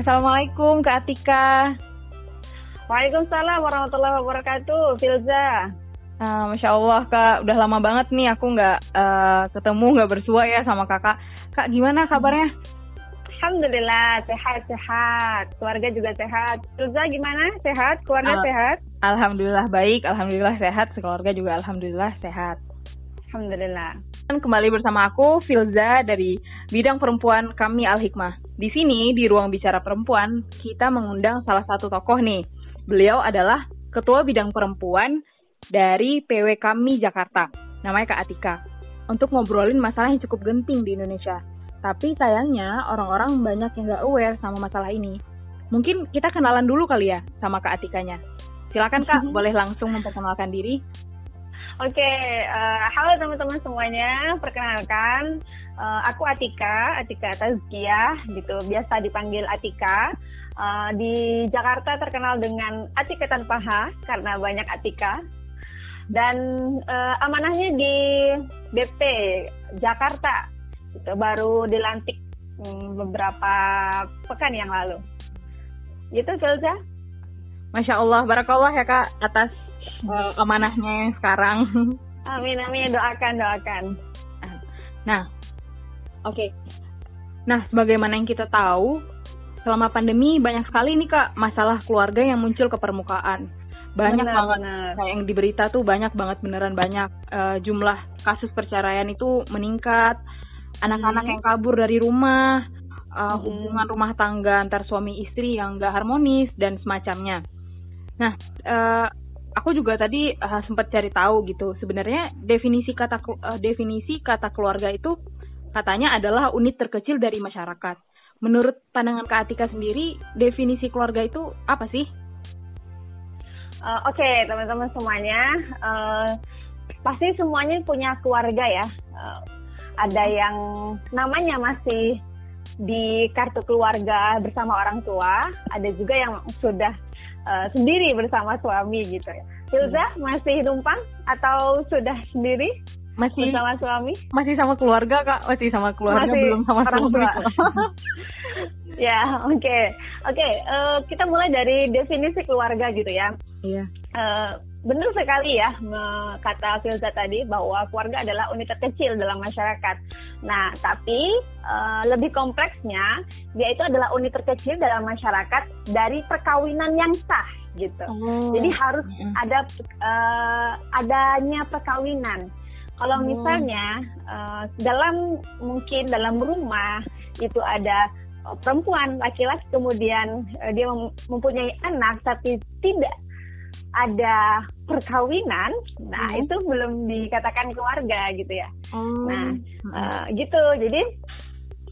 Assalamualaikum Kak Atika. Waalaikumsalam warahmatullahi wabarakatuh, Filza. Uh, Masya Allah Kak, udah lama banget nih aku nggak uh, ketemu, nggak bersua ya sama kakak. Kak, gimana kabarnya? Alhamdulillah, sehat-sehat. Keluarga juga sehat. Filza gimana? Sehat? Keluarga uh, sehat? Alhamdulillah baik, Alhamdulillah sehat. Keluarga juga Alhamdulillah sehat. Alhamdulillah. Kembali bersama aku, Filza, dari Bidang Perempuan Kami Al-Hikmah. Di sini, di Ruang Bicara Perempuan, kita mengundang salah satu tokoh nih. Beliau adalah Ketua Bidang Perempuan dari PW Kami Jakarta, namanya Kak Atika, untuk ngobrolin masalah yang cukup genting di Indonesia. Tapi sayangnya orang-orang banyak yang nggak aware sama masalah ini. Mungkin kita kenalan dulu kali ya sama Kak Atikanya. Silakan Kak, boleh langsung memperkenalkan diri. Oke, okay, uh, eh, halo teman-teman semuanya. Perkenalkan, uh, aku Atika, Atika Tazkiyah, gitu. Biasa dipanggil Atika. Uh, di Jakarta terkenal dengan Atika tanpa H karena banyak Atika. Dan uh, amanahnya di BP Jakarta itu baru dilantik um, beberapa pekan yang lalu. Gitu Filza Masya Allah barakallah ya kak atas uh, amanahnya yang sekarang. Amin amin doakan doakan. Nah oke okay. nah sebagaimana yang kita tahu selama pandemi banyak sekali nih kak masalah keluarga yang muncul ke permukaan banyak benar, banget benar. kayak yang diberita tuh banyak banget beneran banyak uh, jumlah kasus perceraian itu meningkat anak-anak hmm. yang kabur dari rumah uh, hmm. hubungan rumah tangga antar suami istri yang gak harmonis dan semacamnya nah uh, aku juga tadi uh, sempat cari tahu gitu sebenarnya definisi kata uh, definisi kata keluarga itu katanya adalah unit terkecil dari masyarakat menurut pandangan Kak Atika sendiri definisi keluarga itu apa sih Uh, Oke, okay, teman-teman semuanya, uh, pasti semuanya punya keluarga ya. Uh, ada yang namanya masih di kartu keluarga bersama orang tua, ada juga yang sudah uh, sendiri bersama suami gitu ya. Hilda hmm. masih numpang atau sudah sendiri? Masih bersama suami? Masih sama keluarga kak, masih sama keluarga masih belum sama orang suami. tua. ya, oke, okay. oke. Okay, uh, kita mulai dari definisi keluarga gitu ya. Iya. Uh, benar sekali ya kata Filza tadi bahwa keluarga adalah unit terkecil dalam masyarakat. Nah, tapi uh, lebih kompleksnya dia itu adalah unit terkecil dalam masyarakat dari perkawinan yang sah gitu. Oh. Jadi harus ada uh, adanya perkawinan. Kalau oh. misalnya uh, dalam mungkin dalam rumah itu ada perempuan laki-laki kemudian uh, dia mempunyai anak tapi tidak ada perkawinan, nah hmm. itu belum dikatakan keluarga gitu ya. Hmm. Nah, uh, gitu. Jadi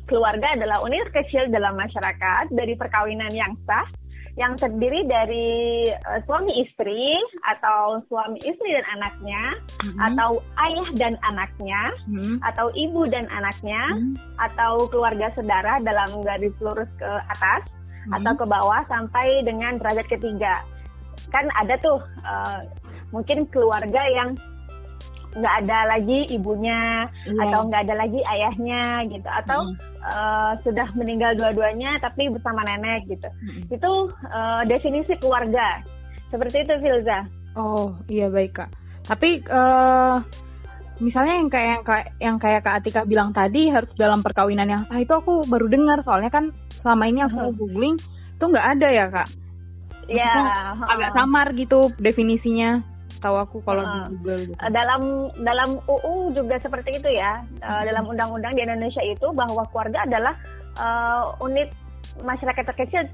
keluarga adalah unit kecil dalam masyarakat dari perkawinan yang sah yang terdiri dari uh, suami istri atau suami istri dan anaknya hmm atau ayah dan anaknya hmm atau ibu dan anaknya hmm atau keluarga saudara dalam garis lurus ke atas hmm atau ke bawah sampai dengan derajat ketiga. Kan ada tuh uh, mungkin keluarga yang nggak ada lagi ibunya yeah. atau nggak ada lagi ayahnya gitu. Atau mm. uh, sudah meninggal dua-duanya tapi bersama nenek gitu. Mm. itu uh, definisi keluarga. Seperti itu Filza. Oh iya baik kak. Tapi uh, misalnya yang kayak yang kayak yang kayak kak Atika bilang tadi harus dalam perkawinan yang sah itu aku baru dengar. Soalnya kan selama ini aku -huh. googling itu nggak ada ya kak? Ya agak samar gitu definisinya tahu aku kalau uh, di Google gitu. dalam dalam UU juga seperti itu ya. Uh, dalam undang-undang di Indonesia itu bahwa keluarga adalah uh, unit masyarakat terkecil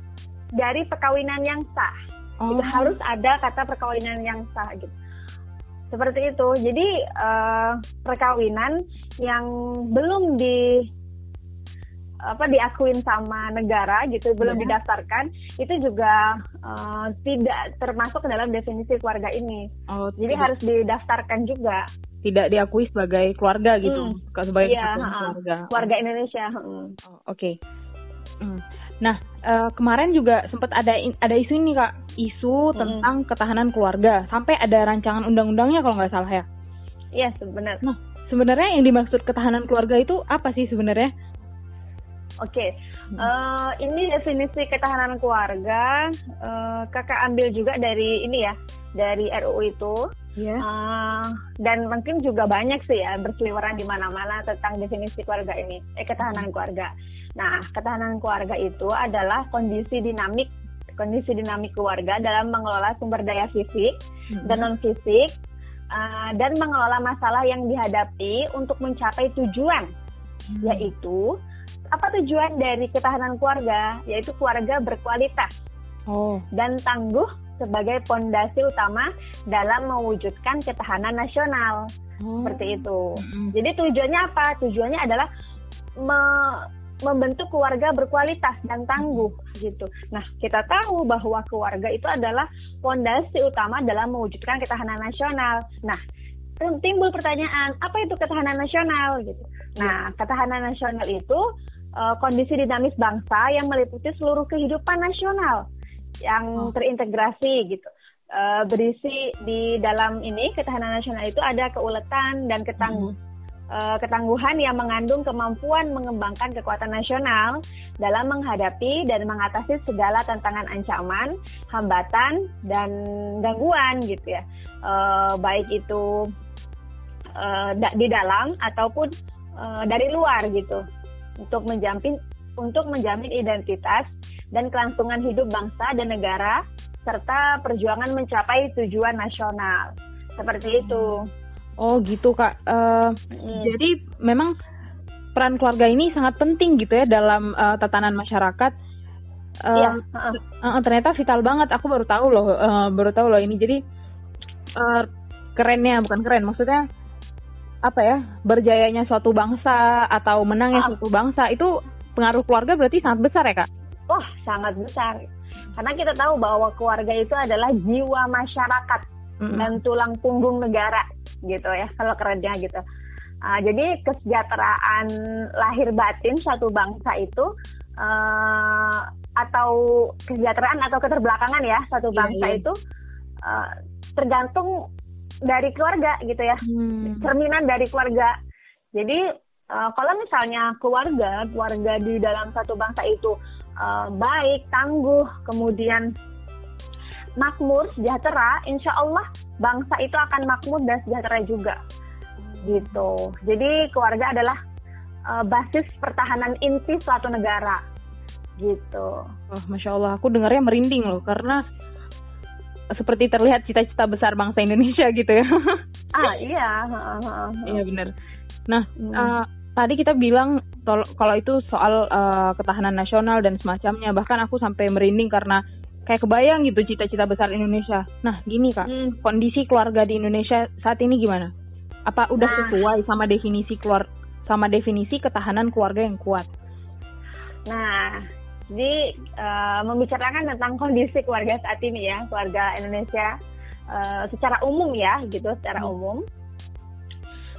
dari perkawinan yang sah. Oh. harus ada kata perkawinan yang sah gitu. Seperti itu. Jadi uh, perkawinan yang belum di apa diakuin sama negara gitu belum ya. didaftarkan itu juga uh, tidak termasuk ke dalam definisi keluarga ini. Oh, Jadi tidak. harus didaftarkan juga. Tidak diakui sebagai keluarga gitu, hmm. sebagai ya, keluarga. Keluarga Indonesia. Hmm. Oh, Oke. Okay. Hmm. Nah uh, kemarin juga sempat ada ada isu ini kak, isu hmm. tentang ketahanan keluarga sampai ada rancangan undang-undangnya kalau nggak salah ya. Iya sebenarnya. Nah sebenarnya yang dimaksud ketahanan keluarga itu apa sih sebenarnya? Oke, okay. hmm. uh, ini definisi ketahanan keluarga uh, kakak ambil juga dari ini ya, dari RUU itu. Yeah. Iya. Uh, dan mungkin juga banyak sih ya berseliweran di mana-mana tentang definisi keluarga ini, eh ketahanan keluarga. Nah, ketahanan keluarga itu adalah kondisi dinamik kondisi dinamik keluarga dalam mengelola sumber daya fisik hmm. dan non fisik uh, dan mengelola masalah yang dihadapi untuk mencapai tujuan hmm. yaitu apa tujuan dari ketahanan keluarga yaitu keluarga berkualitas oh. dan tangguh sebagai pondasi utama dalam mewujudkan ketahanan nasional oh. seperti itu. Hmm. Jadi tujuannya apa? Tujuannya adalah me membentuk keluarga berkualitas dan tangguh gitu. Nah, kita tahu bahwa keluarga itu adalah fondasi utama dalam mewujudkan ketahanan nasional. Nah, timbul pertanyaan, apa itu ketahanan nasional gitu. Nah, ketahanan nasional itu uh, kondisi dinamis bangsa yang meliputi seluruh kehidupan nasional yang oh. terintegrasi gitu. Uh, berisi di dalam ini ketahanan nasional itu ada keuletan dan ketangguh hmm uh, ketangguhan yang mengandung kemampuan mengembangkan kekuatan nasional dalam menghadapi dan mengatasi segala tantangan ancaman, hambatan dan gangguan gitu ya. Uh, baik itu uh, di dalam ataupun uh, dari luar gitu. Untuk menjamin untuk menjamin identitas dan kelangsungan hidup bangsa dan negara serta perjuangan mencapai tujuan nasional. Seperti itu. Oh gitu kak. Uh, hmm. Jadi memang peran keluarga ini sangat penting gitu ya dalam uh, tatanan masyarakat. Uh, iya. Uh, ternyata vital banget. Aku baru tahu loh, uh, baru tahu loh ini. Jadi uh, kerennya bukan keren, maksudnya apa ya? Berjayanya suatu bangsa atau menangnya ah. suatu bangsa itu pengaruh keluarga berarti sangat besar ya kak? Wah sangat besar. Karena kita tahu bahwa keluarga itu adalah jiwa masyarakat mm-hmm. dan tulang punggung negara gitu ya kalau kerennya gitu. Uh, jadi kesejahteraan lahir batin suatu bangsa itu uh, atau kesejahteraan atau keterbelakangan ya suatu iya, bangsa yeah, yeah. itu uh, tergantung dari keluarga gitu ya, hmm. cerminan dari keluarga. Jadi uh, kalau misalnya keluarga keluarga di dalam satu bangsa itu uh, baik, tangguh, kemudian makmur, sejahtera, insya Allah bangsa itu akan makmur dan sejahtera juga. Gitu. Jadi keluarga adalah uh, basis pertahanan inti suatu negara. Gitu. Oh, Masya Allah, aku dengarnya merinding loh karena seperti terlihat cita-cita besar bangsa Indonesia gitu ya. ah iya. Iya benar. Nah, hmm. uh, tadi kita bilang kalau itu soal uh, ketahanan nasional dan semacamnya, bahkan aku sampai merinding karena kayak kebayang gitu cita-cita besar Indonesia. Nah, gini Kak, hmm. kondisi keluarga di Indonesia saat ini gimana? Apa udah nah. sesuai sama definisi keluar sama definisi ketahanan keluarga yang kuat? Nah, jadi uh, membicarakan tentang kondisi keluarga saat ini ya, keluarga Indonesia uh, secara umum ya, gitu, secara hmm. umum.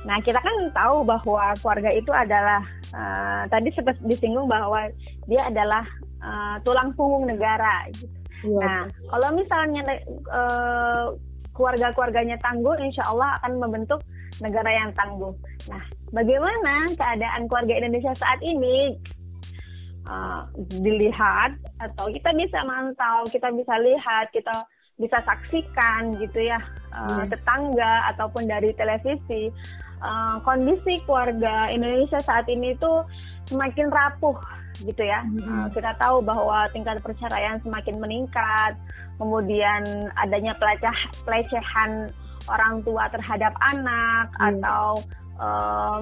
Nah, kita kan tahu bahwa keluarga itu adalah uh, tadi sempat disinggung bahwa dia adalah uh, tulang punggung negara. Gitu. Iya. Nah, kalau misalnya uh, keluarga-keluarganya tangguh, insya Allah akan membentuk negara yang tangguh. Nah, bagaimana keadaan keluarga Indonesia saat ini? Uh, dilihat atau kita bisa mantau, kita bisa lihat, kita bisa saksikan gitu ya uh, tetangga ataupun dari televisi uh, kondisi keluarga Indonesia saat ini itu semakin rapuh gitu ya. Mm-hmm. Uh, kita tahu bahwa tingkat perceraian semakin meningkat, kemudian adanya peleceh, pelecehan orang tua terhadap anak mm. atau uh,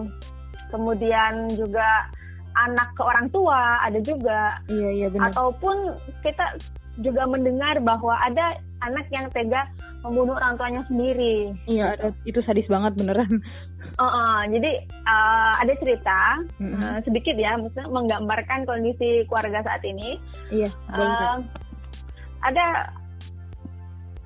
kemudian juga anak ke orang tua ada juga. Iya iya benar. Ataupun kita juga mendengar bahwa ada anak yang tega membunuh orang tuanya sendiri. Iya, ada, itu sadis banget beneran. Uh, uh, jadi uh, ada cerita mm-hmm. uh, sedikit ya, maksudnya menggambarkan kondisi keluarga saat ini. Iya. Uh, ada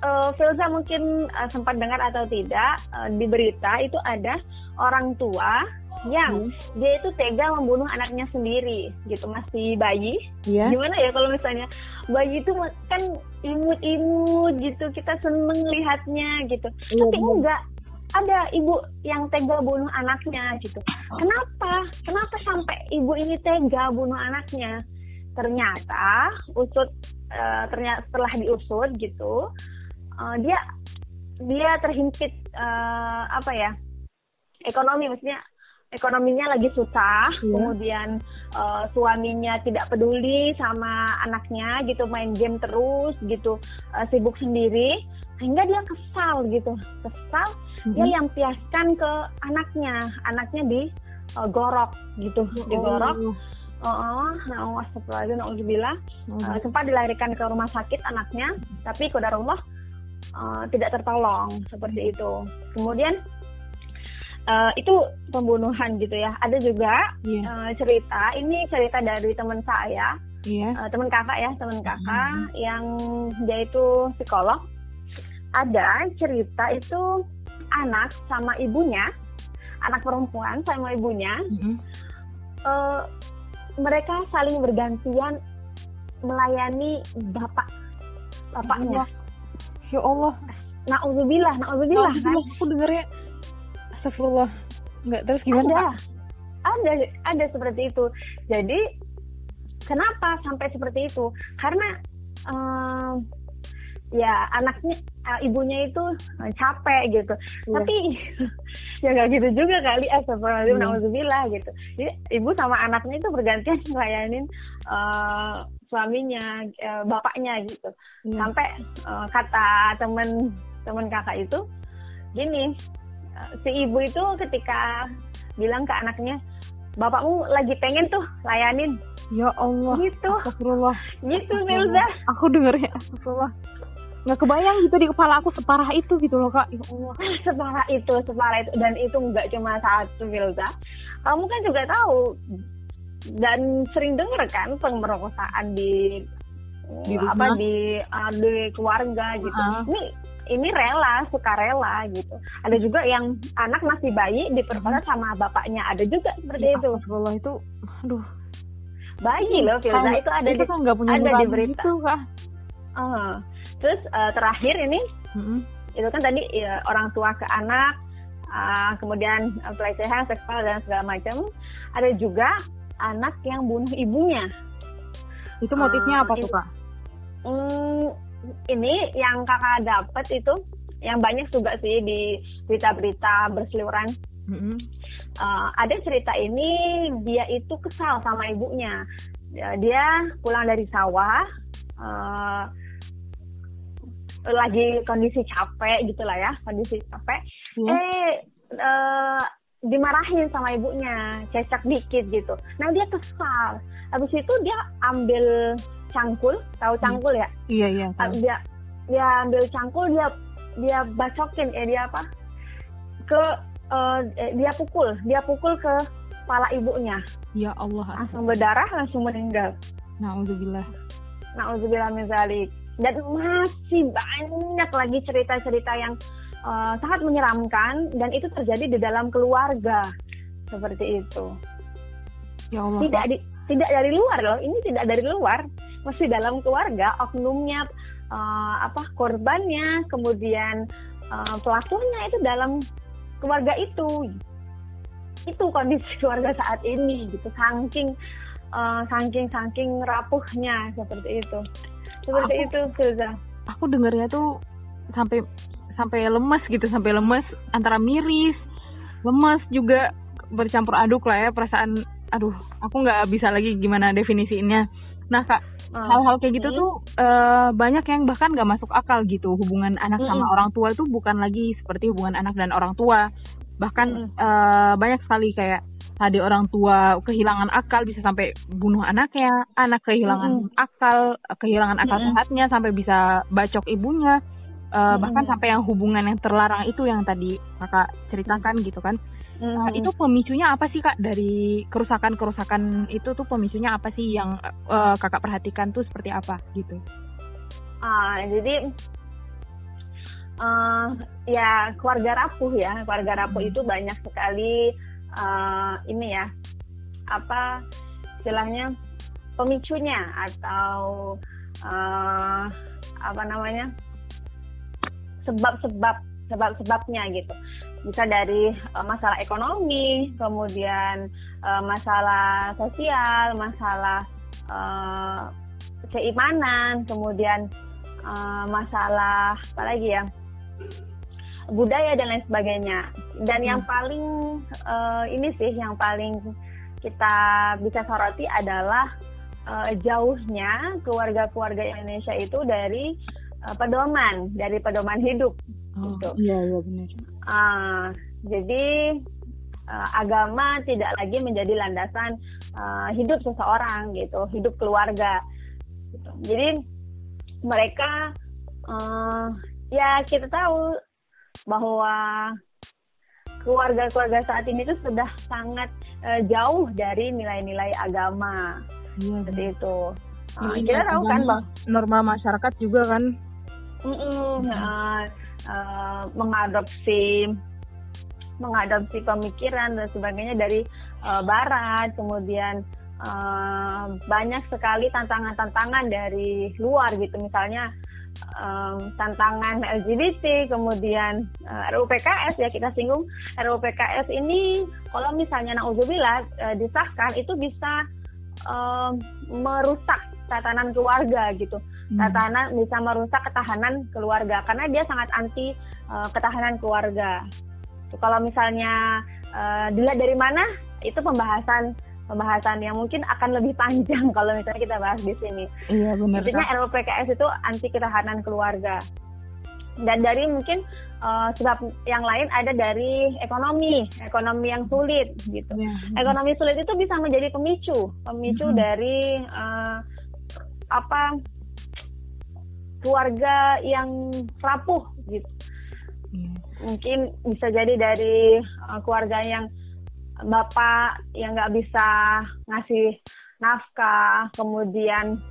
uh, Filza mungkin uh, sempat dengar atau tidak uh, di berita itu ada orang tua yang hmm. dia itu tega membunuh anaknya sendiri gitu masih bayi yeah. gimana ya kalau misalnya bayi itu kan imut-imut gitu kita seneng lihatnya gitu yeah, tapi yeah. enggak ada ibu yang tega bunuh anaknya gitu. Kenapa? Kenapa sampai ibu ini tega bunuh anaknya? Ternyata usut uh, ternyata setelah diusut gitu, uh, dia dia terhimpit uh, apa ya? ekonomi maksudnya ekonominya lagi susah, yeah. kemudian uh, suaminya tidak peduli sama anaknya gitu, main game terus gitu, uh, sibuk sendiri, sehingga dia kesal gitu, kesal mm-hmm. dia yang piaskan ke anaknya, anaknya di uh, gorok gitu, oh. digorok. Oh, oh, nah, astagfirullahaladzim, oh. uh, sempat dilarikan ke rumah sakit anaknya, tapi kodarullah uh, tidak tertolong seperti itu. Kemudian uh, itu pembunuhan gitu ya. Ada juga yeah. Iya. uh, cerita, ini cerita dari teman saya, yeah. Iya. uh, teman kakak ya, teman kakak mm yang dia itu psikolog. Ada cerita itu anak sama ibunya, anak perempuan sama ibunya, mm uh, mereka saling bergantian melayani bapak bapaknya. Ya Allah. Nauzubillah, nauzubillah. Nah, kan? Aku dengernya Astagfirullah. Enggak terus gimana? Ada. Ada ada seperti itu. Jadi kenapa sampai seperti itu? Karena um, ya anaknya uh, ibunya itu uh, capek gitu. Yeah. Tapi ya nggak gitu juga kali astagfirullahaladzim yeah. nauzubillah gitu. Jadi ibu sama anaknya itu bergantian ngelayanin uh, suaminya, uh, bapaknya gitu. Yeah. Sampai uh, kata temen temen kakak itu gini, si ibu itu ketika bilang ke anaknya bapakmu lagi pengen tuh layanin. Ya Allah gitu. Astagfirullah. Gitu Milza aku dengernya Astagfirullah. Nggak kebayang gitu di kepala aku separah itu gitu loh kak. Ya Allah. Separah itu separah itu. Dan itu nggak cuma satu Milza kamu kan juga tahu dan sering dengar kan pemerkosaan di, di apa di uh, di keluarga gitu. Uh. ini ini rela suka rela gitu. Ada juga yang anak masih bayi diperkosa sama bapaknya. Ada juga seperti ya, itu. Allah itu aduh. Bayi loh Filza itu ada itu di kan punya ada di berita. itu, kah? Uh, terus uh, terakhir ini mm-hmm. itu kan tadi ya, orang tua ke anak uh, kemudian uh, pelecehan seksual dan segala macam. Ada juga anak yang bunuh ibunya. Itu motifnya uh, apa tuh kak? Hmm, ini yang kakak dapat itu yang banyak juga sih di berita-berita berseliweran. Mm-hmm. Uh, ada cerita ini dia itu kesal sama ibunya. Dia pulang dari sawah, uh, lagi kondisi capek gitulah ya, kondisi capek. Mm. Eh uh, dimarahin sama ibunya, cecak dikit gitu. Nah dia kesal. Habis itu dia ambil cangkul, tahu hmm. cangkul ya? Iya iya. Tahu. Dia dia ambil cangkul dia dia bacokin eh dia apa? Ke uh, dia pukul, dia pukul ke kepala ibunya. Ya Allah. Langsung berdarah, langsung meninggal. Nauzubillah. Nauzubillah min zalik. Dan masih banyak lagi cerita-cerita yang uh, sangat menyeramkan dan itu terjadi di dalam keluarga seperti itu. Ya Allah. Tidak di, tidak dari luar loh, ini tidak dari luar, masih dalam keluarga, oknumnya, uh, apa korbannya, kemudian uh, pelakunya itu dalam keluarga itu. Itu kondisi keluarga saat ini gitu, saking uh, saking saking rapuhnya seperti itu. Seperti aku, itu, Filza. Aku dengarnya tuh sampai sampai lemas gitu, sampai lemas antara miris, lemas juga bercampur aduk lah ya perasaan aduh aku nggak bisa lagi gimana definisinya nah kak hal hal-hal kayak gitu tuh uh, banyak yang bahkan nggak masuk akal gitu hubungan anak sama orang tua itu bukan lagi seperti hubungan anak dan orang tua. Bahkan uh, banyak sekali kayak tadi orang tua kehilangan akal bisa sampai bunuh anaknya anak kehilangan mm akal kehilangan akal sehatnya sampai bisa bacok ibunya uh, bahkan sampai yang hubungan yang terlarang itu yang tadi kakak ceritakan gitu kan. Nah, itu pemicunya apa sih kak? Dari kerusakan-kerusakan itu tuh pemicunya apa sih yang uh, kakak perhatikan tuh seperti apa gitu? Ah, jadi uh, ya keluarga rapuh ya, keluarga rapuh itu banyak sekali uh, ini ya apa istilahnya pemicunya atau uh, apa namanya sebab-sebab sebab-sebabnya gitu. bisa dari uh, masalah ekonomi, kemudian uh, masalah sosial, masalah uh, keimanan, kemudian uh, masalah apa lagi ya budaya dan lain sebagainya. Dan yang hmm. paling uh, ini sih yang paling kita bisa soroti adalah uh, jauhnya keluarga-keluarga Indonesia itu dari uh, pedoman, dari pedoman hidup. Oh, gitu. Iya iya benar. Uh, jadi uh, agama tidak lagi menjadi landasan uh, hidup seseorang gitu, hidup keluarga. Gitu. Jadi mereka uh, ya kita tahu bahwa keluarga-keluarga saat ini tuh sudah sangat uh, jauh dari nilai-nilai agama iya, seperti itu. Uh, kita tahu kan bang norma masyarakat juga kan mm -mm, uh, uh, mengadopsi mengadopsi pemikiran dan sebagainya dari uh, Barat, kemudian uh, banyak sekali tantangan-tantangan dari luar gitu, misalnya um, tantangan LGBT, kemudian uh, RUU PKS ya kita singgung RUU PKS ini kalau misalnya nauzubillah uh, disahkan itu bisa um, merusak tatanan keluarga gitu. Hmm. Tatanan bisa merusak ketahanan keluarga karena dia sangat anti uh, ketahanan keluarga. Kalau misalnya uh, dilihat dari mana itu pembahasan pembahasan yang mungkin akan lebih panjang kalau misalnya kita bahas di sini. Iya benar. Intinya RUU PKS itu anti ketahanan keluarga. Dan dari mungkin uh, sebab yang lain ada dari ekonomi, ekonomi yang sulit gitu. Ya, ekonomi sulit itu bisa menjadi pemicu, pemicu hmm. dari uh, apa keluarga yang rapuh gitu. Ya. Mungkin bisa jadi dari uh, keluarga yang bapak yang nggak bisa ngasih nafkah, kemudian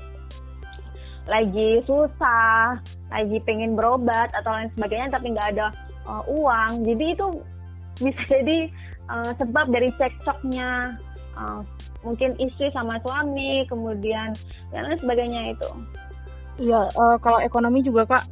lagi susah, lagi pengen berobat atau lain sebagainya, tapi nggak ada uh, uang. Jadi itu bisa jadi uh, sebab dari cekcoknya uh, mungkin istri sama suami, kemudian dan lain sebagainya itu. Iya, uh, kalau ekonomi juga kak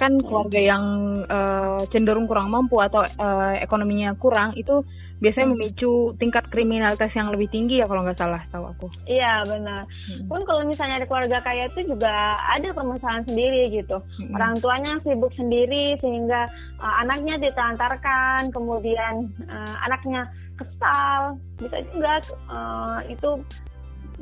kan hmm. keluarga yang uh, cenderung kurang mampu atau uh, ekonominya kurang itu biasanya memicu tingkat kriminalitas yang lebih tinggi ya kalau nggak salah tahu aku. Iya benar. Hmm. Pun kalau misalnya ada keluarga kaya itu juga ada permasalahan sendiri gitu. Hmm. Orang tuanya sibuk sendiri sehingga uh, anaknya ditelantarkan, kemudian uh, anaknya kesal, bisa juga uh, itu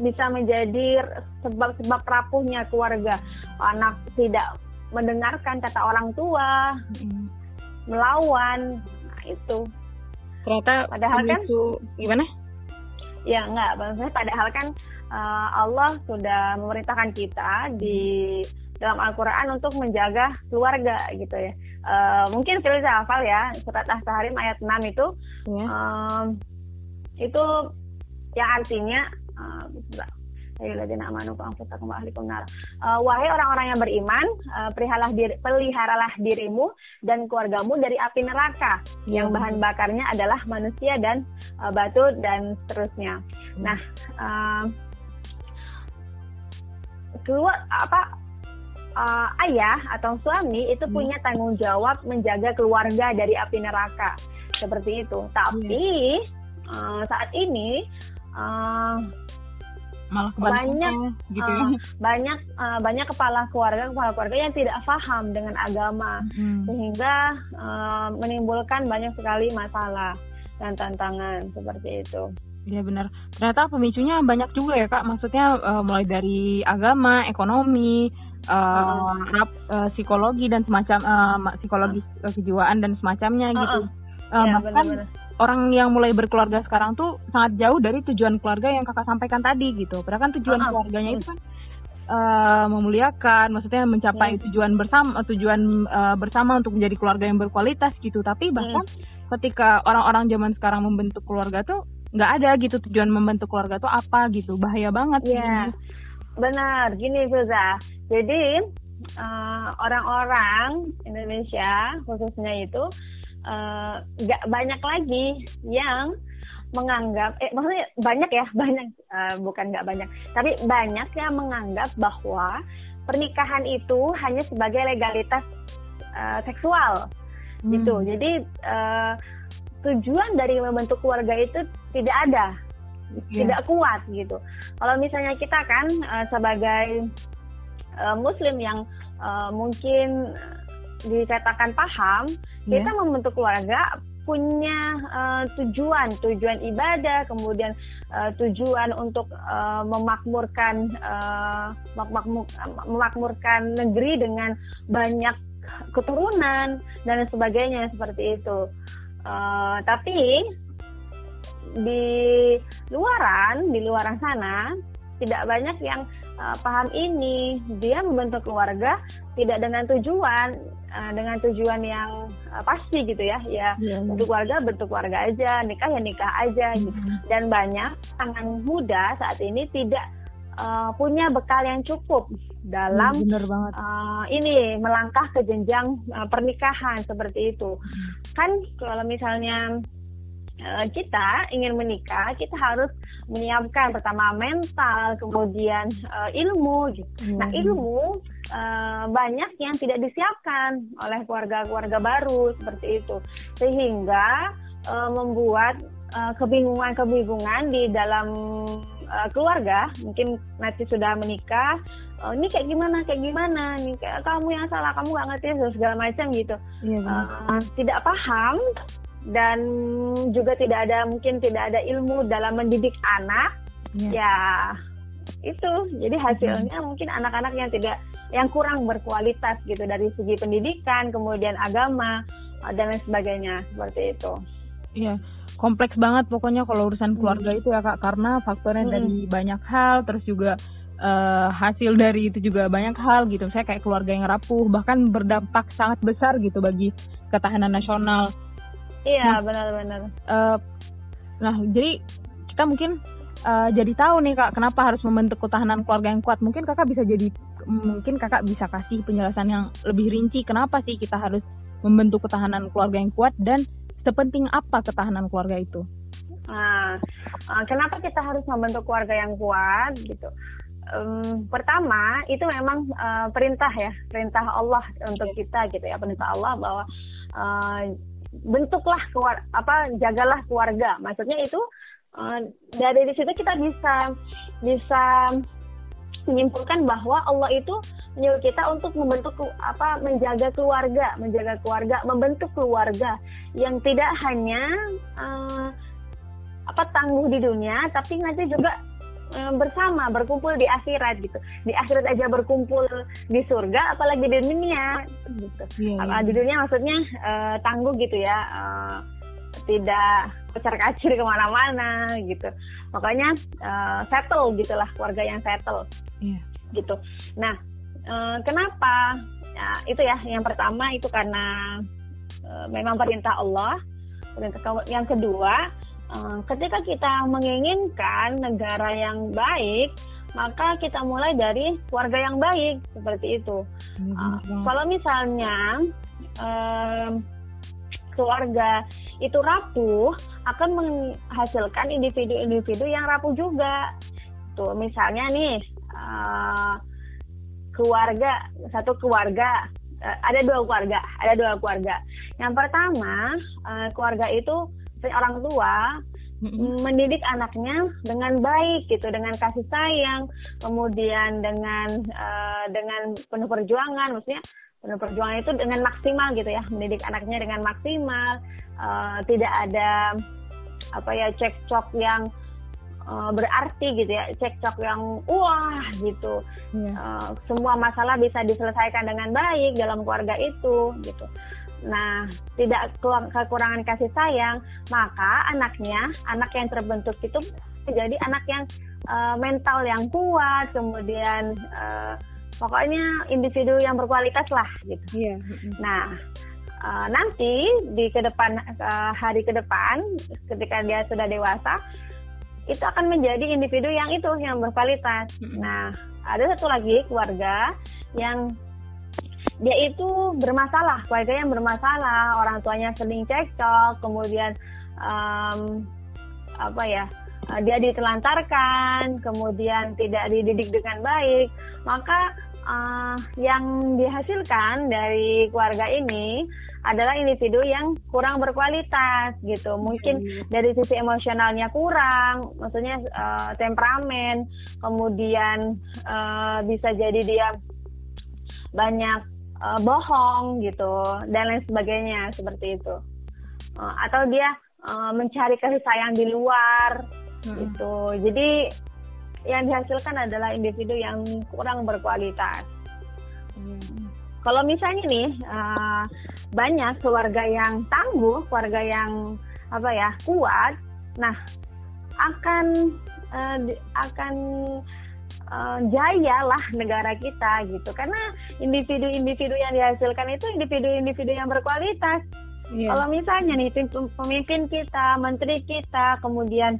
bisa menjadi sebab-sebab rapuhnya keluarga. Anak tidak mendengarkan kata orang tua, hmm. melawan, nah itu ternyata padahal kan gimana ya enggak maksudnya padahal kan uh, Allah sudah memerintahkan kita di dalam Al-Quran untuk menjaga keluarga gitu ya uh, mungkin Firza hafal ya surat As-Saharim ayat 6 itu ya. um, itu yang artinya uh, amanu uh, wahai orang-orang yang beriman uh, perihalah diri, peliharalah dirimu dan keluargamu dari api neraka yang hmm. bahan bakarnya adalah manusia dan uh, batu dan seterusnya hmm. nah uh, keluar apa uh, ayah atau suami itu hmm. punya tanggung jawab menjaga keluarga dari api neraka seperti itu tapi hmm. uh, saat ini uh, malah banyak gitu ya. uh, banyak uh, banyak kepala keluarga kepala keluarga yang tidak paham dengan agama hmm. sehingga uh, menimbulkan banyak sekali masalah dan tantangan seperti itu. Iya benar. Ternyata pemicunya banyak juga ya kak. Maksudnya uh, mulai dari agama, ekonomi, uh, uh, uh, psikologi dan semacam uh, psikologi uh. kejiwaan dan semacamnya uh, gitu. Uh, ya, bahkan bener -bener orang yang mulai berkeluarga sekarang tuh sangat jauh dari tujuan keluarga yang kakak sampaikan tadi gitu. Padahal kan tujuan uh -huh. keluarganya itu kan uh, memuliakan, maksudnya mencapai yeah. tujuan bersama, tujuan uh, bersama untuk menjadi keluarga yang berkualitas gitu. Tapi bahkan yeah. ketika orang-orang zaman sekarang membentuk keluarga tuh nggak ada gitu tujuan membentuk keluarga tuh apa gitu, bahaya banget. Iya, yeah. benar. Gini Firza, jadi orang orang-orang Indonesia khususnya itu Nggak uh, banyak lagi yang menganggap eh maksudnya banyak ya banyak uh, bukan nggak banyak tapi banyak yang menganggap bahwa pernikahan itu hanya sebagai legalitas uh, seksual hmm. gitu jadi uh, tujuan dari membentuk keluarga itu tidak ada yeah. tidak kuat gitu kalau misalnya kita kan uh, sebagai uh, muslim yang uh, mungkin dikatakan paham yeah. kita membentuk keluarga punya uh, tujuan tujuan ibadah kemudian uh, tujuan untuk uh, memakmurkan uh, memakmurkan negeri dengan banyak keturunan dan sebagainya seperti itu. Uh, tapi di luaran di luaran sana tidak banyak yang uh, paham ini. Dia membentuk keluarga tidak dengan tujuan uh, dengan tujuan yang uh, pasti gitu ya ya yeah, bentuk keluarga bentuk keluarga aja nikah ya nikah aja mm -hmm. gitu dan banyak tangan muda saat ini tidak uh, punya bekal yang cukup dalam hmm, Uh, ini melangkah ke jenjang uh, pernikahan seperti itu hmm. kan kalau misalnya Eh, kita ingin menikah, kita harus menyiapkan pertama mental, kemudian uh, ilmu. Gitu. Hmm. Nah ilmu uh, banyak yang tidak disiapkan oleh keluarga-keluarga baru seperti itu, sehingga uh, membuat kebingungan-kebingungan di dalam uh, keluarga. Mungkin nanti sudah menikah, uh, ini kayak gimana, kayak gimana, nih kayak kamu yang salah, kamu gak ngerti segala macam gitu. Iya, uh, tidak paham dan juga tidak ada mungkin tidak ada ilmu dalam mendidik anak ya, ya itu jadi hasilnya hmm. mungkin anak-anak yang tidak yang kurang berkualitas gitu dari segi pendidikan kemudian agama dan lain sebagainya seperti itu iya kompleks banget pokoknya kalau urusan keluarga hmm. itu ya kak karena faktornya hmm. dari banyak hal terus juga uh, hasil dari itu juga banyak hal gitu saya kayak keluarga yang rapuh bahkan berdampak sangat besar gitu bagi ketahanan nasional Iya benar-benar. Uh, nah jadi kita mungkin uh, jadi tahu nih kak kenapa harus membentuk ketahanan keluarga yang kuat. Mungkin kakak bisa jadi mungkin kakak bisa kasih penjelasan yang lebih rinci kenapa sih kita harus membentuk ketahanan keluarga yang kuat dan sepenting apa ketahanan keluarga itu. Nah, uh, kenapa kita harus membentuk keluarga yang kuat gitu? Um, pertama itu memang uh, perintah ya perintah Allah untuk kita gitu ya perintah Allah bahwa uh, bentuklah keluar apa jagalah keluarga maksudnya itu uh, dari di situ kita bisa bisa menyimpulkan bahwa Allah itu menyuruh kita untuk membentuk apa menjaga keluarga, menjaga keluarga, membentuk keluarga yang tidak hanya uh, apa tangguh di dunia, tapi nanti juga Eh, bersama berkumpul di akhirat gitu di akhirat aja berkumpul di surga apalagi di dunia gitu yeah, yeah. di dunia maksudnya uh, tangguh gitu ya uh, tidak pecar kacir ke mana-mana gitu. Makanya uh, settle gitulah keluarga yang settle. Yeah. gitu. Nah uh, kenapa? Ya, itu ya yang pertama itu karena uh, memang perintah Allah. Yang kedua Eh, ketika kita menginginkan negara yang baik, maka kita mulai dari keluarga yang baik seperti itu. Uh, kalau misalnya uh, keluarga itu rapuh, akan menghasilkan individu-individu yang rapuh juga. Tuh, misalnya nih uh, keluarga satu keluarga uh, ada dua keluarga, ada dua keluarga. Yang pertama uh, keluarga itu orang tua mendidik anaknya dengan baik gitu dengan kasih sayang kemudian dengan uh, dengan penuh perjuangan maksudnya penuh perjuangan itu dengan maksimal gitu ya mendidik anaknya dengan maksimal uh, tidak ada apa ya cekcok yang uh, berarti gitu ya cekcok yang wah gitu yeah. Iya. uh, semua masalah bisa diselesaikan dengan baik dalam keluarga itu gitu Nah, tidak kekurangan kasih sayang, maka anaknya, anak yang terbentuk itu menjadi anak yang uh, mental yang kuat, kemudian uh, pokoknya individu yang berkualitas lah gitu. Yeah. Nah, uh, nanti di ke depan uh, hari ke depan ketika dia sudah dewasa itu akan menjadi individu yang itu yang berkualitas. Nah, ada satu lagi keluarga yang dia itu bermasalah, keluarga yang bermasalah, orang tuanya sering cekcok, kemudian um, apa ya, dia ditelantarkan, kemudian tidak dididik dengan baik, maka uh, yang dihasilkan dari keluarga ini adalah individu yang kurang berkualitas gitu. Mungkin hmm. dari sisi emosionalnya kurang, maksudnya uh, temperamen, kemudian uh, bisa jadi dia banyak uh, bohong gitu dan lain sebagainya seperti itu. Uh, atau dia uh, mencari kasih sayang di luar hmm. gitu. Jadi yang dihasilkan adalah individu yang kurang berkualitas. Hmm. Kalau misalnya nih uh, banyak keluarga yang tangguh, keluarga yang apa ya kuat, nah akan uh, akan uh, jaya lah negara kita gitu karena individu-individu yang dihasilkan itu individu-individu yang berkualitas Yeah. Kalau misalnya nih pemimpin kita, menteri kita, kemudian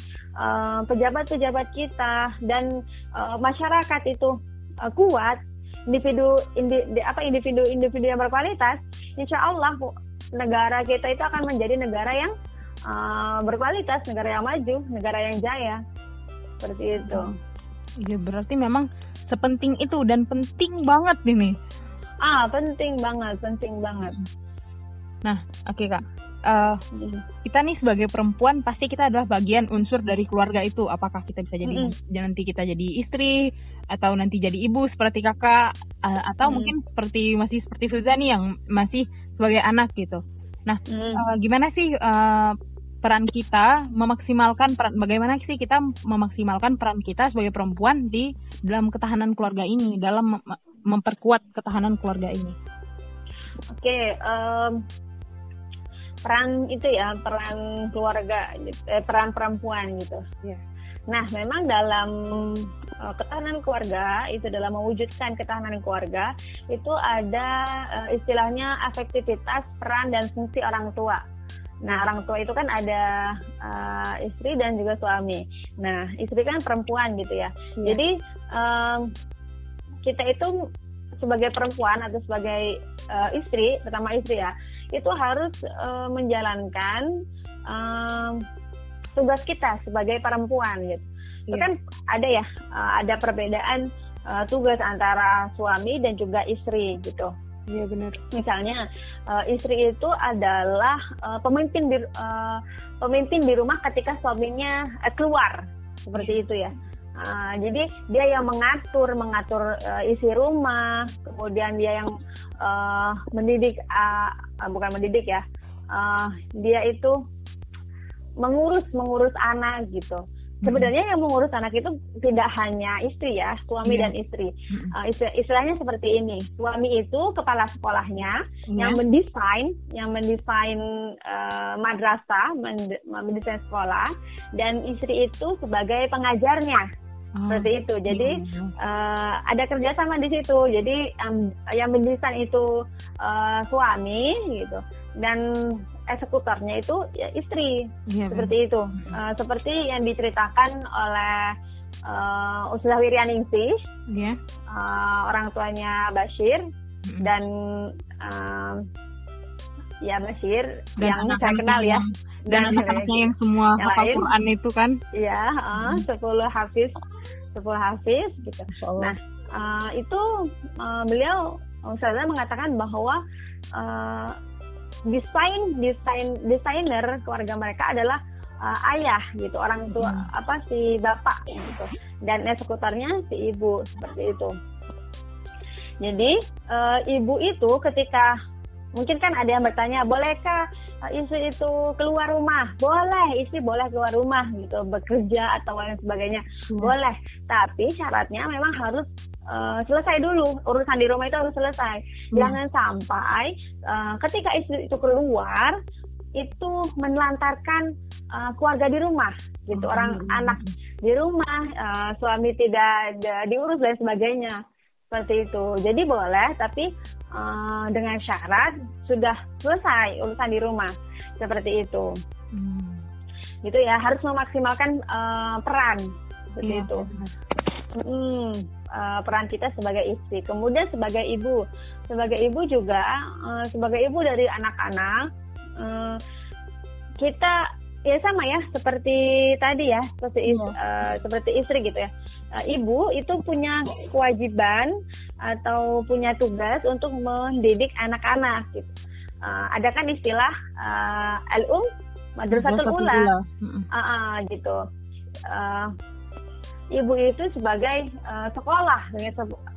pejabat-pejabat uh, kita dan uh, masyarakat itu uh, kuat, individu indi, apa individu individu yang berkualitas, insya Allah negara kita itu akan menjadi negara yang uh, berkualitas, negara yang maju, negara yang jaya, seperti itu. Iya berarti memang sepenting itu dan penting banget ini. Ah penting banget, penting banget. Nah, oke okay, kak. Uh, kita nih sebagai perempuan pasti kita adalah bagian unsur dari keluarga itu. Apakah kita bisa jadi mm -hmm. nanti kita jadi istri atau nanti jadi ibu seperti kakak uh, atau mm. mungkin seperti masih seperti Filza nih yang masih sebagai anak gitu. Nah, mm. uh, gimana sih uh, peran kita memaksimalkan peran bagaimana sih kita memaksimalkan peran kita sebagai perempuan di dalam ketahanan keluarga ini dalam memperkuat ketahanan keluarga ini. Oke, okay, um, peran itu ya peran keluarga gitu, eh, peran perempuan gitu ya. Nah, memang dalam uh, ketahanan keluarga itu dalam mewujudkan ketahanan keluarga itu ada uh, istilahnya efektivitas peran dan fungsi orang tua. Nah, orang tua itu kan ada uh, istri dan juga suami. Nah, istri kan perempuan gitu ya. ya. Jadi um, kita itu sebagai perempuan atau sebagai uh, istri, pertama istri ya, itu harus uh, menjalankan uh, tugas kita sebagai perempuan gitu. Yeah. Itu iya. kan ada ya, uh, ada perbedaan uh, tugas antara suami dan juga istri gitu. Iya benar. Misalnya uh, istri itu adalah uh, pemimpin di uh, pemimpin di rumah ketika suaminya uh, keluar seperti yeah. itu ya. Uh, jadi dia yang mengatur mengatur uh, isi rumah, kemudian dia yang uh, mendidik uh, bukan mendidik ya, uh, dia itu mengurus mengurus anak gitu. Hmm. Sebenarnya yang mengurus anak itu tidak hanya istri ya, suami yeah. dan istri. Uh, istilahnya seperti ini, suami itu kepala sekolahnya yeah. yang mendesain, yang mendesain uh, madrasah, mendesain sekolah, dan istri itu sebagai pengajarnya Oh, seperti itu. Jadi iya. uh, ada kerjasama di situ. Jadi um, yang mendesain itu uh, suami gitu dan eksekutornya itu ya istri iya, seperti itu. Uh, seperti yang diceritakan oleh uh, Ustazah Wiryaningsih, yeah. uh, orang tuanya Bashir mm-hmm. dan uh, ya Bashir dan yang saya kenal ya. dan anak-anaknya yang semua yang hafal Quran itu kan? Uh, sepuluh hafiz sepuluh hafiz gitu. Nah uh, itu uh, beliau Ustazah mengatakan bahwa uh, desain desain desainer keluarga mereka adalah uh, ayah gitu orang tua hmm. apa si bapak gitu dan eksekutornya si ibu seperti itu. Jadi uh, ibu itu ketika mungkin kan ada yang bertanya bolehkah istri itu keluar rumah boleh istri boleh keluar rumah gitu bekerja atau lain sebagainya hmm. boleh tapi syaratnya memang harus uh, selesai dulu urusan di rumah itu harus selesai hmm. jangan sampai uh, ketika istri itu keluar itu menelantarkan uh, keluarga di rumah gitu hmm. orang anak di rumah uh, suami tidak diurus dan sebagainya seperti itu. Jadi boleh, tapi uh, dengan syarat sudah selesai urusan di rumah. Seperti itu. Hmm. Gitu ya, harus memaksimalkan uh, peran. Seperti iya, itu. Hmm, uh, peran kita sebagai istri, kemudian sebagai ibu, sebagai ibu juga uh, sebagai ibu dari anak-anak uh, kita ya sama ya seperti tadi ya seperti is, uh, seperti istri gitu ya uh, ibu itu punya kewajiban atau punya tugas untuk mendidik anak-anak gitu. uh, ada kan istilah uh, al-um madrasatul ula. Uh, uh, gitu. Uh, ibu itu sebagai uh, sekolah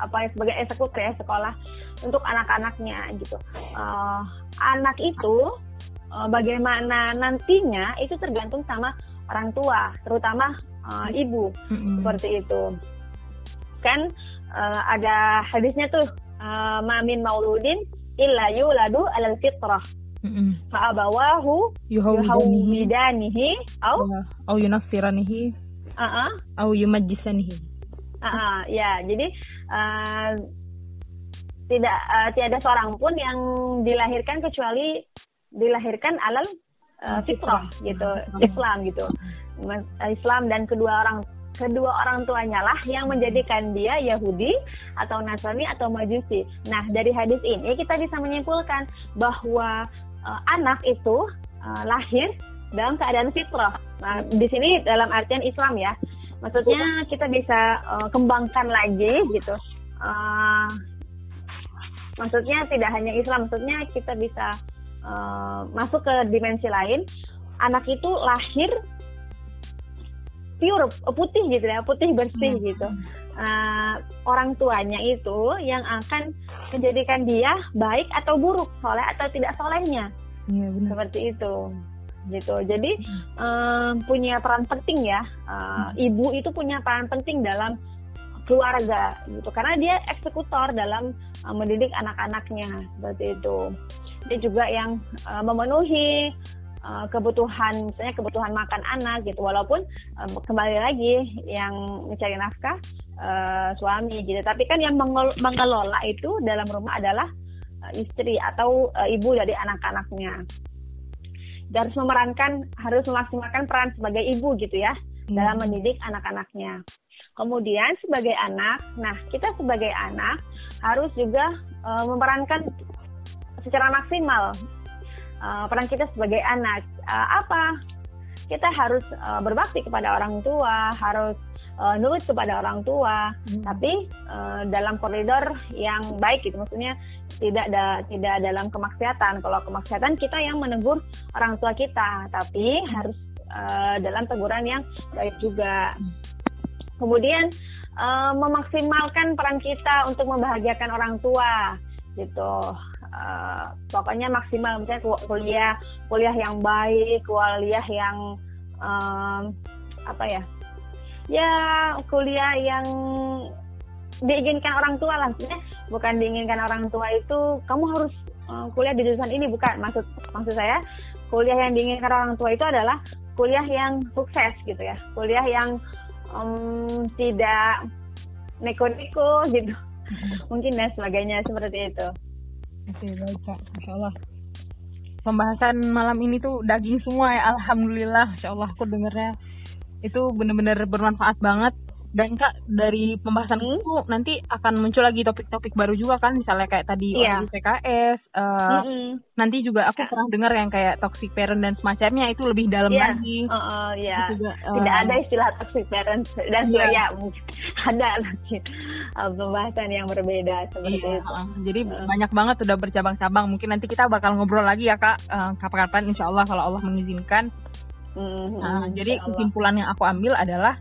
apa ya sebagai eksekutif ya sekolah untuk anak-anaknya gitu uh, anak itu uh, bagaimana nantinya itu tergantung sama orang tua terutama uh, ibu. Mm-hmm. seperti itu. Kan uh, ada hadisnya tuh uh, mamin mauludin illa yuladu alal fitrah. Fa'abawahu yuhawidanihi au au yunassiranihi uh-uh. au yumajjisanihi. Uh-uh, ya jadi uh, tidak uh, tiada seorang pun yang dilahirkan kecuali dilahirkan alal uh, fitrah gitu Islam gitu Islam dan kedua orang kedua orang tuanya lah yang menjadikan dia Yahudi atau Nasrani atau Majusi. Nah, dari hadis ini kita bisa menyimpulkan bahwa uh, anak itu uh, lahir dalam keadaan fitrah. Nah, di sini dalam artian Islam ya. Maksudnya kita bisa uh, kembangkan lagi gitu. Uh, maksudnya tidak hanya Islam, maksudnya kita bisa uh, masuk ke dimensi lain. Anak itu lahir pure putih gitu ya, putih bersih hmm. gitu. Uh, orang tuanya itu yang akan menjadikan dia baik atau buruk, soleh atau tidak solehnya. Iya benar. Seperti itu gitu. Jadi um, punya peran penting ya. Uh, ibu itu punya peran penting dalam keluarga gitu karena dia eksekutor dalam uh, mendidik anak-anaknya seperti itu. Dia juga yang uh, memenuhi uh, kebutuhan misalnya kebutuhan makan anak gitu walaupun uh, kembali lagi yang mencari nafkah uh, suami gitu tapi kan yang mengelola itu dalam rumah adalah uh, istri atau uh, ibu dari anak-anaknya dan harus memerankan harus memaksimalkan peran sebagai ibu gitu ya hmm. dalam mendidik anak-anaknya. Kemudian sebagai anak, nah kita sebagai anak harus juga uh, memerankan secara maksimal uh, peran kita sebagai anak. Uh, apa? Kita harus uh, berbakti kepada orang tua, harus uh, nurut kepada orang tua, hmm. tapi uh, dalam koridor yang baik gitu. Maksudnya tidak da, tidak dalam kemaksiatan. Kalau kemaksiatan kita yang menegur orang tua kita, tapi harus uh, dalam teguran yang baik juga. Kemudian uh, memaksimalkan peran kita untuk membahagiakan orang tua, gitu. Uh, pokoknya maksimal misalnya kuliah kuliah yang baik, kuliah yang um, apa ya? Ya kuliah yang diinginkan orang tua lah maksudnya bukan diinginkan orang tua itu kamu harus uh, kuliah di jurusan ini bukan maksud maksud saya kuliah yang diinginkan orang tua itu adalah kuliah yang sukses gitu ya kuliah yang um, tidak neko-neko gitu hmm. mungkin dan sebagainya seperti itu oke baik kak. Masya Allah pembahasan malam ini tuh daging semua ya. Alhamdulillah masya Allah aku dengernya. Itu bener-bener bermanfaat banget dan kak dari pembahasan hmm? itu nanti akan muncul lagi topik-topik baru juga kan misalnya kayak tadi yeah. PKS uh, mm-hmm. nanti juga aku pernah dengar yang kayak toxic parent dan semacamnya itu lebih dalam yeah. lagi uh, uh, yeah. juga, uh, tidak ada istilah toxic parent dan yeah. ya mungkin ada lagi uh, pembahasan yang berbeda seperti yeah. itu uh, jadi uh. banyak banget udah bercabang-cabang mungkin nanti kita bakal ngobrol lagi ya kak uh, kapan-kapan insya Allah kalau Allah mengizinkan mm-hmm. uh, jadi kesimpulan yang aku ambil adalah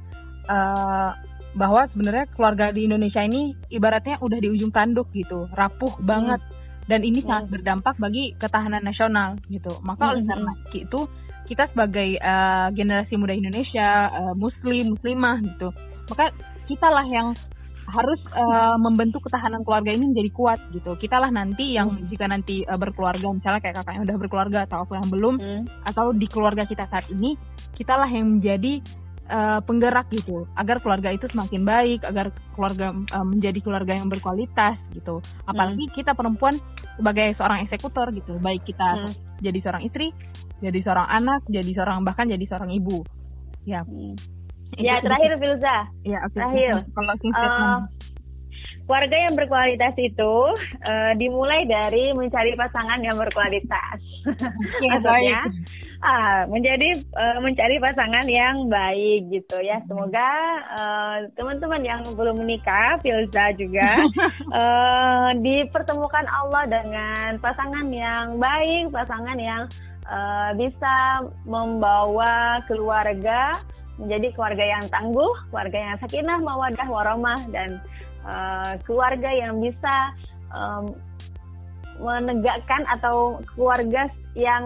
uh, bahwa sebenarnya keluarga di Indonesia ini ibaratnya udah di ujung tanduk gitu, rapuh banget. Hmm. Dan ini hmm. sangat berdampak bagi ketahanan nasional gitu. Maka hmm. oleh karena itu kita sebagai uh, generasi muda Indonesia, uh, muslim, muslimah gitu, maka kita lah yang harus uh, membentuk ketahanan keluarga ini menjadi kuat gitu. Kita lah nanti yang hmm. jika nanti uh, berkeluarga, misalnya kayak kakak yang udah berkeluarga atau aku yang belum, hmm. atau di keluarga kita saat ini, kita lah yang menjadi uh, penggerak gitu agar keluarga itu semakin baik agar keluarga uh, menjadi keluarga yang berkualitas gitu apalagi hmm. kita perempuan sebagai seorang eksekutor gitu baik kita hmm. jadi seorang istri jadi seorang anak jadi seorang bahkan jadi seorang ibu ya hmm. ya terakhir Filza ya okay. terakhir kalau uh, Keluarga yang berkualitas itu uh, dimulai dari mencari pasangan yang berkualitas. Ya, Maksudnya, ah, menjadi uh, mencari pasangan yang baik gitu ya. Semoga uh, teman-teman yang belum menikah, Filza juga uh, dipertemukan Allah dengan pasangan yang baik, pasangan yang uh, bisa membawa keluarga menjadi keluarga yang tangguh, keluarga yang sakinah, mawadah, warahmah dan uh, keluarga yang bisa um, menegakkan atau keluarga yang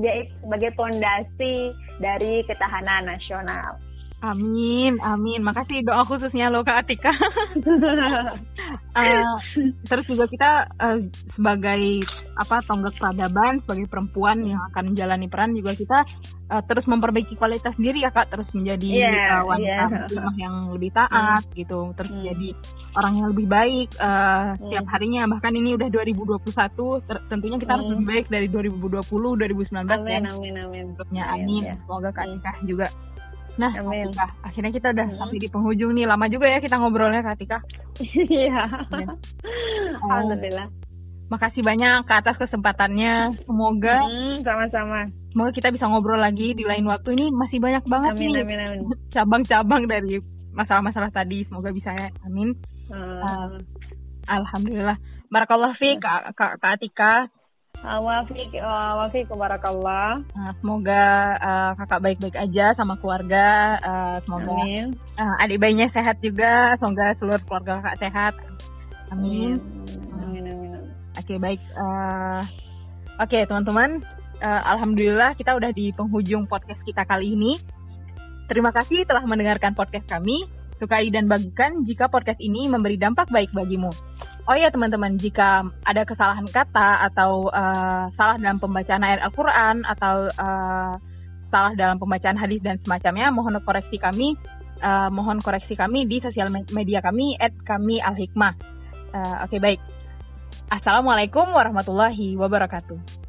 dia sebagai fondasi dari ketahanan nasional. Amin, amin. Makasih doa khususnya lo Kak Atika. uh, terus juga kita uh, sebagai apa tonggak peradaban, sebagai perempuan yang akan menjalani peran juga kita uh, terus memperbaiki kualitas diri ya Kak, terus menjadi yeah, uh, wanita yeah. yang lebih taat hmm. gitu, terus hmm. jadi orang yang lebih baik uh, hmm. setiap harinya. Bahkan ini udah 2021, tentunya kita hmm. harus lebih baik dari 2020, 2019 amin, ya. Amin, amin, amin. Amin. Semoga Kak Atika juga Nah, Amin. Katika, akhirnya kita udah hmm. sampai di penghujung nih. Lama juga ya kita ngobrolnya, Kak Tika. Iya. Alhamdulillah. Makasih banyak ke atas kesempatannya. Semoga hmm, sama-sama. Semoga kita bisa ngobrol lagi di lain waktu ini. Masih banyak banget amin, nih amin, amin. cabang-cabang dari masalah-masalah tadi. Semoga bisa ya. Amin. Hmm. Uh, Alhamdulillah. Barakallah fi Kak Atika. Wafik, wafik, barakallah. Nah, semoga uh, kakak baik-baik aja sama keluarga. Uh, semoga amin. Uh, adik bayinya sehat juga. Semoga seluruh keluarga kakak sehat. Amin. Amin, amin. amin. Oke okay, baik. Uh, Oke okay, teman-teman, uh, alhamdulillah kita udah di penghujung podcast kita kali ini. Terima kasih telah mendengarkan podcast kami. Sukai dan bagikan jika podcast ini memberi dampak baik bagimu. Oh ya teman-teman, jika ada kesalahan kata atau uh, salah dalam pembacaan ayat Al-Quran atau uh, salah dalam pembacaan hadis dan semacamnya, mohon koreksi kami, uh, mohon koreksi kami di sosial media kami kami al hikmah. Uh, Oke okay, baik. Assalamualaikum warahmatullahi wabarakatuh.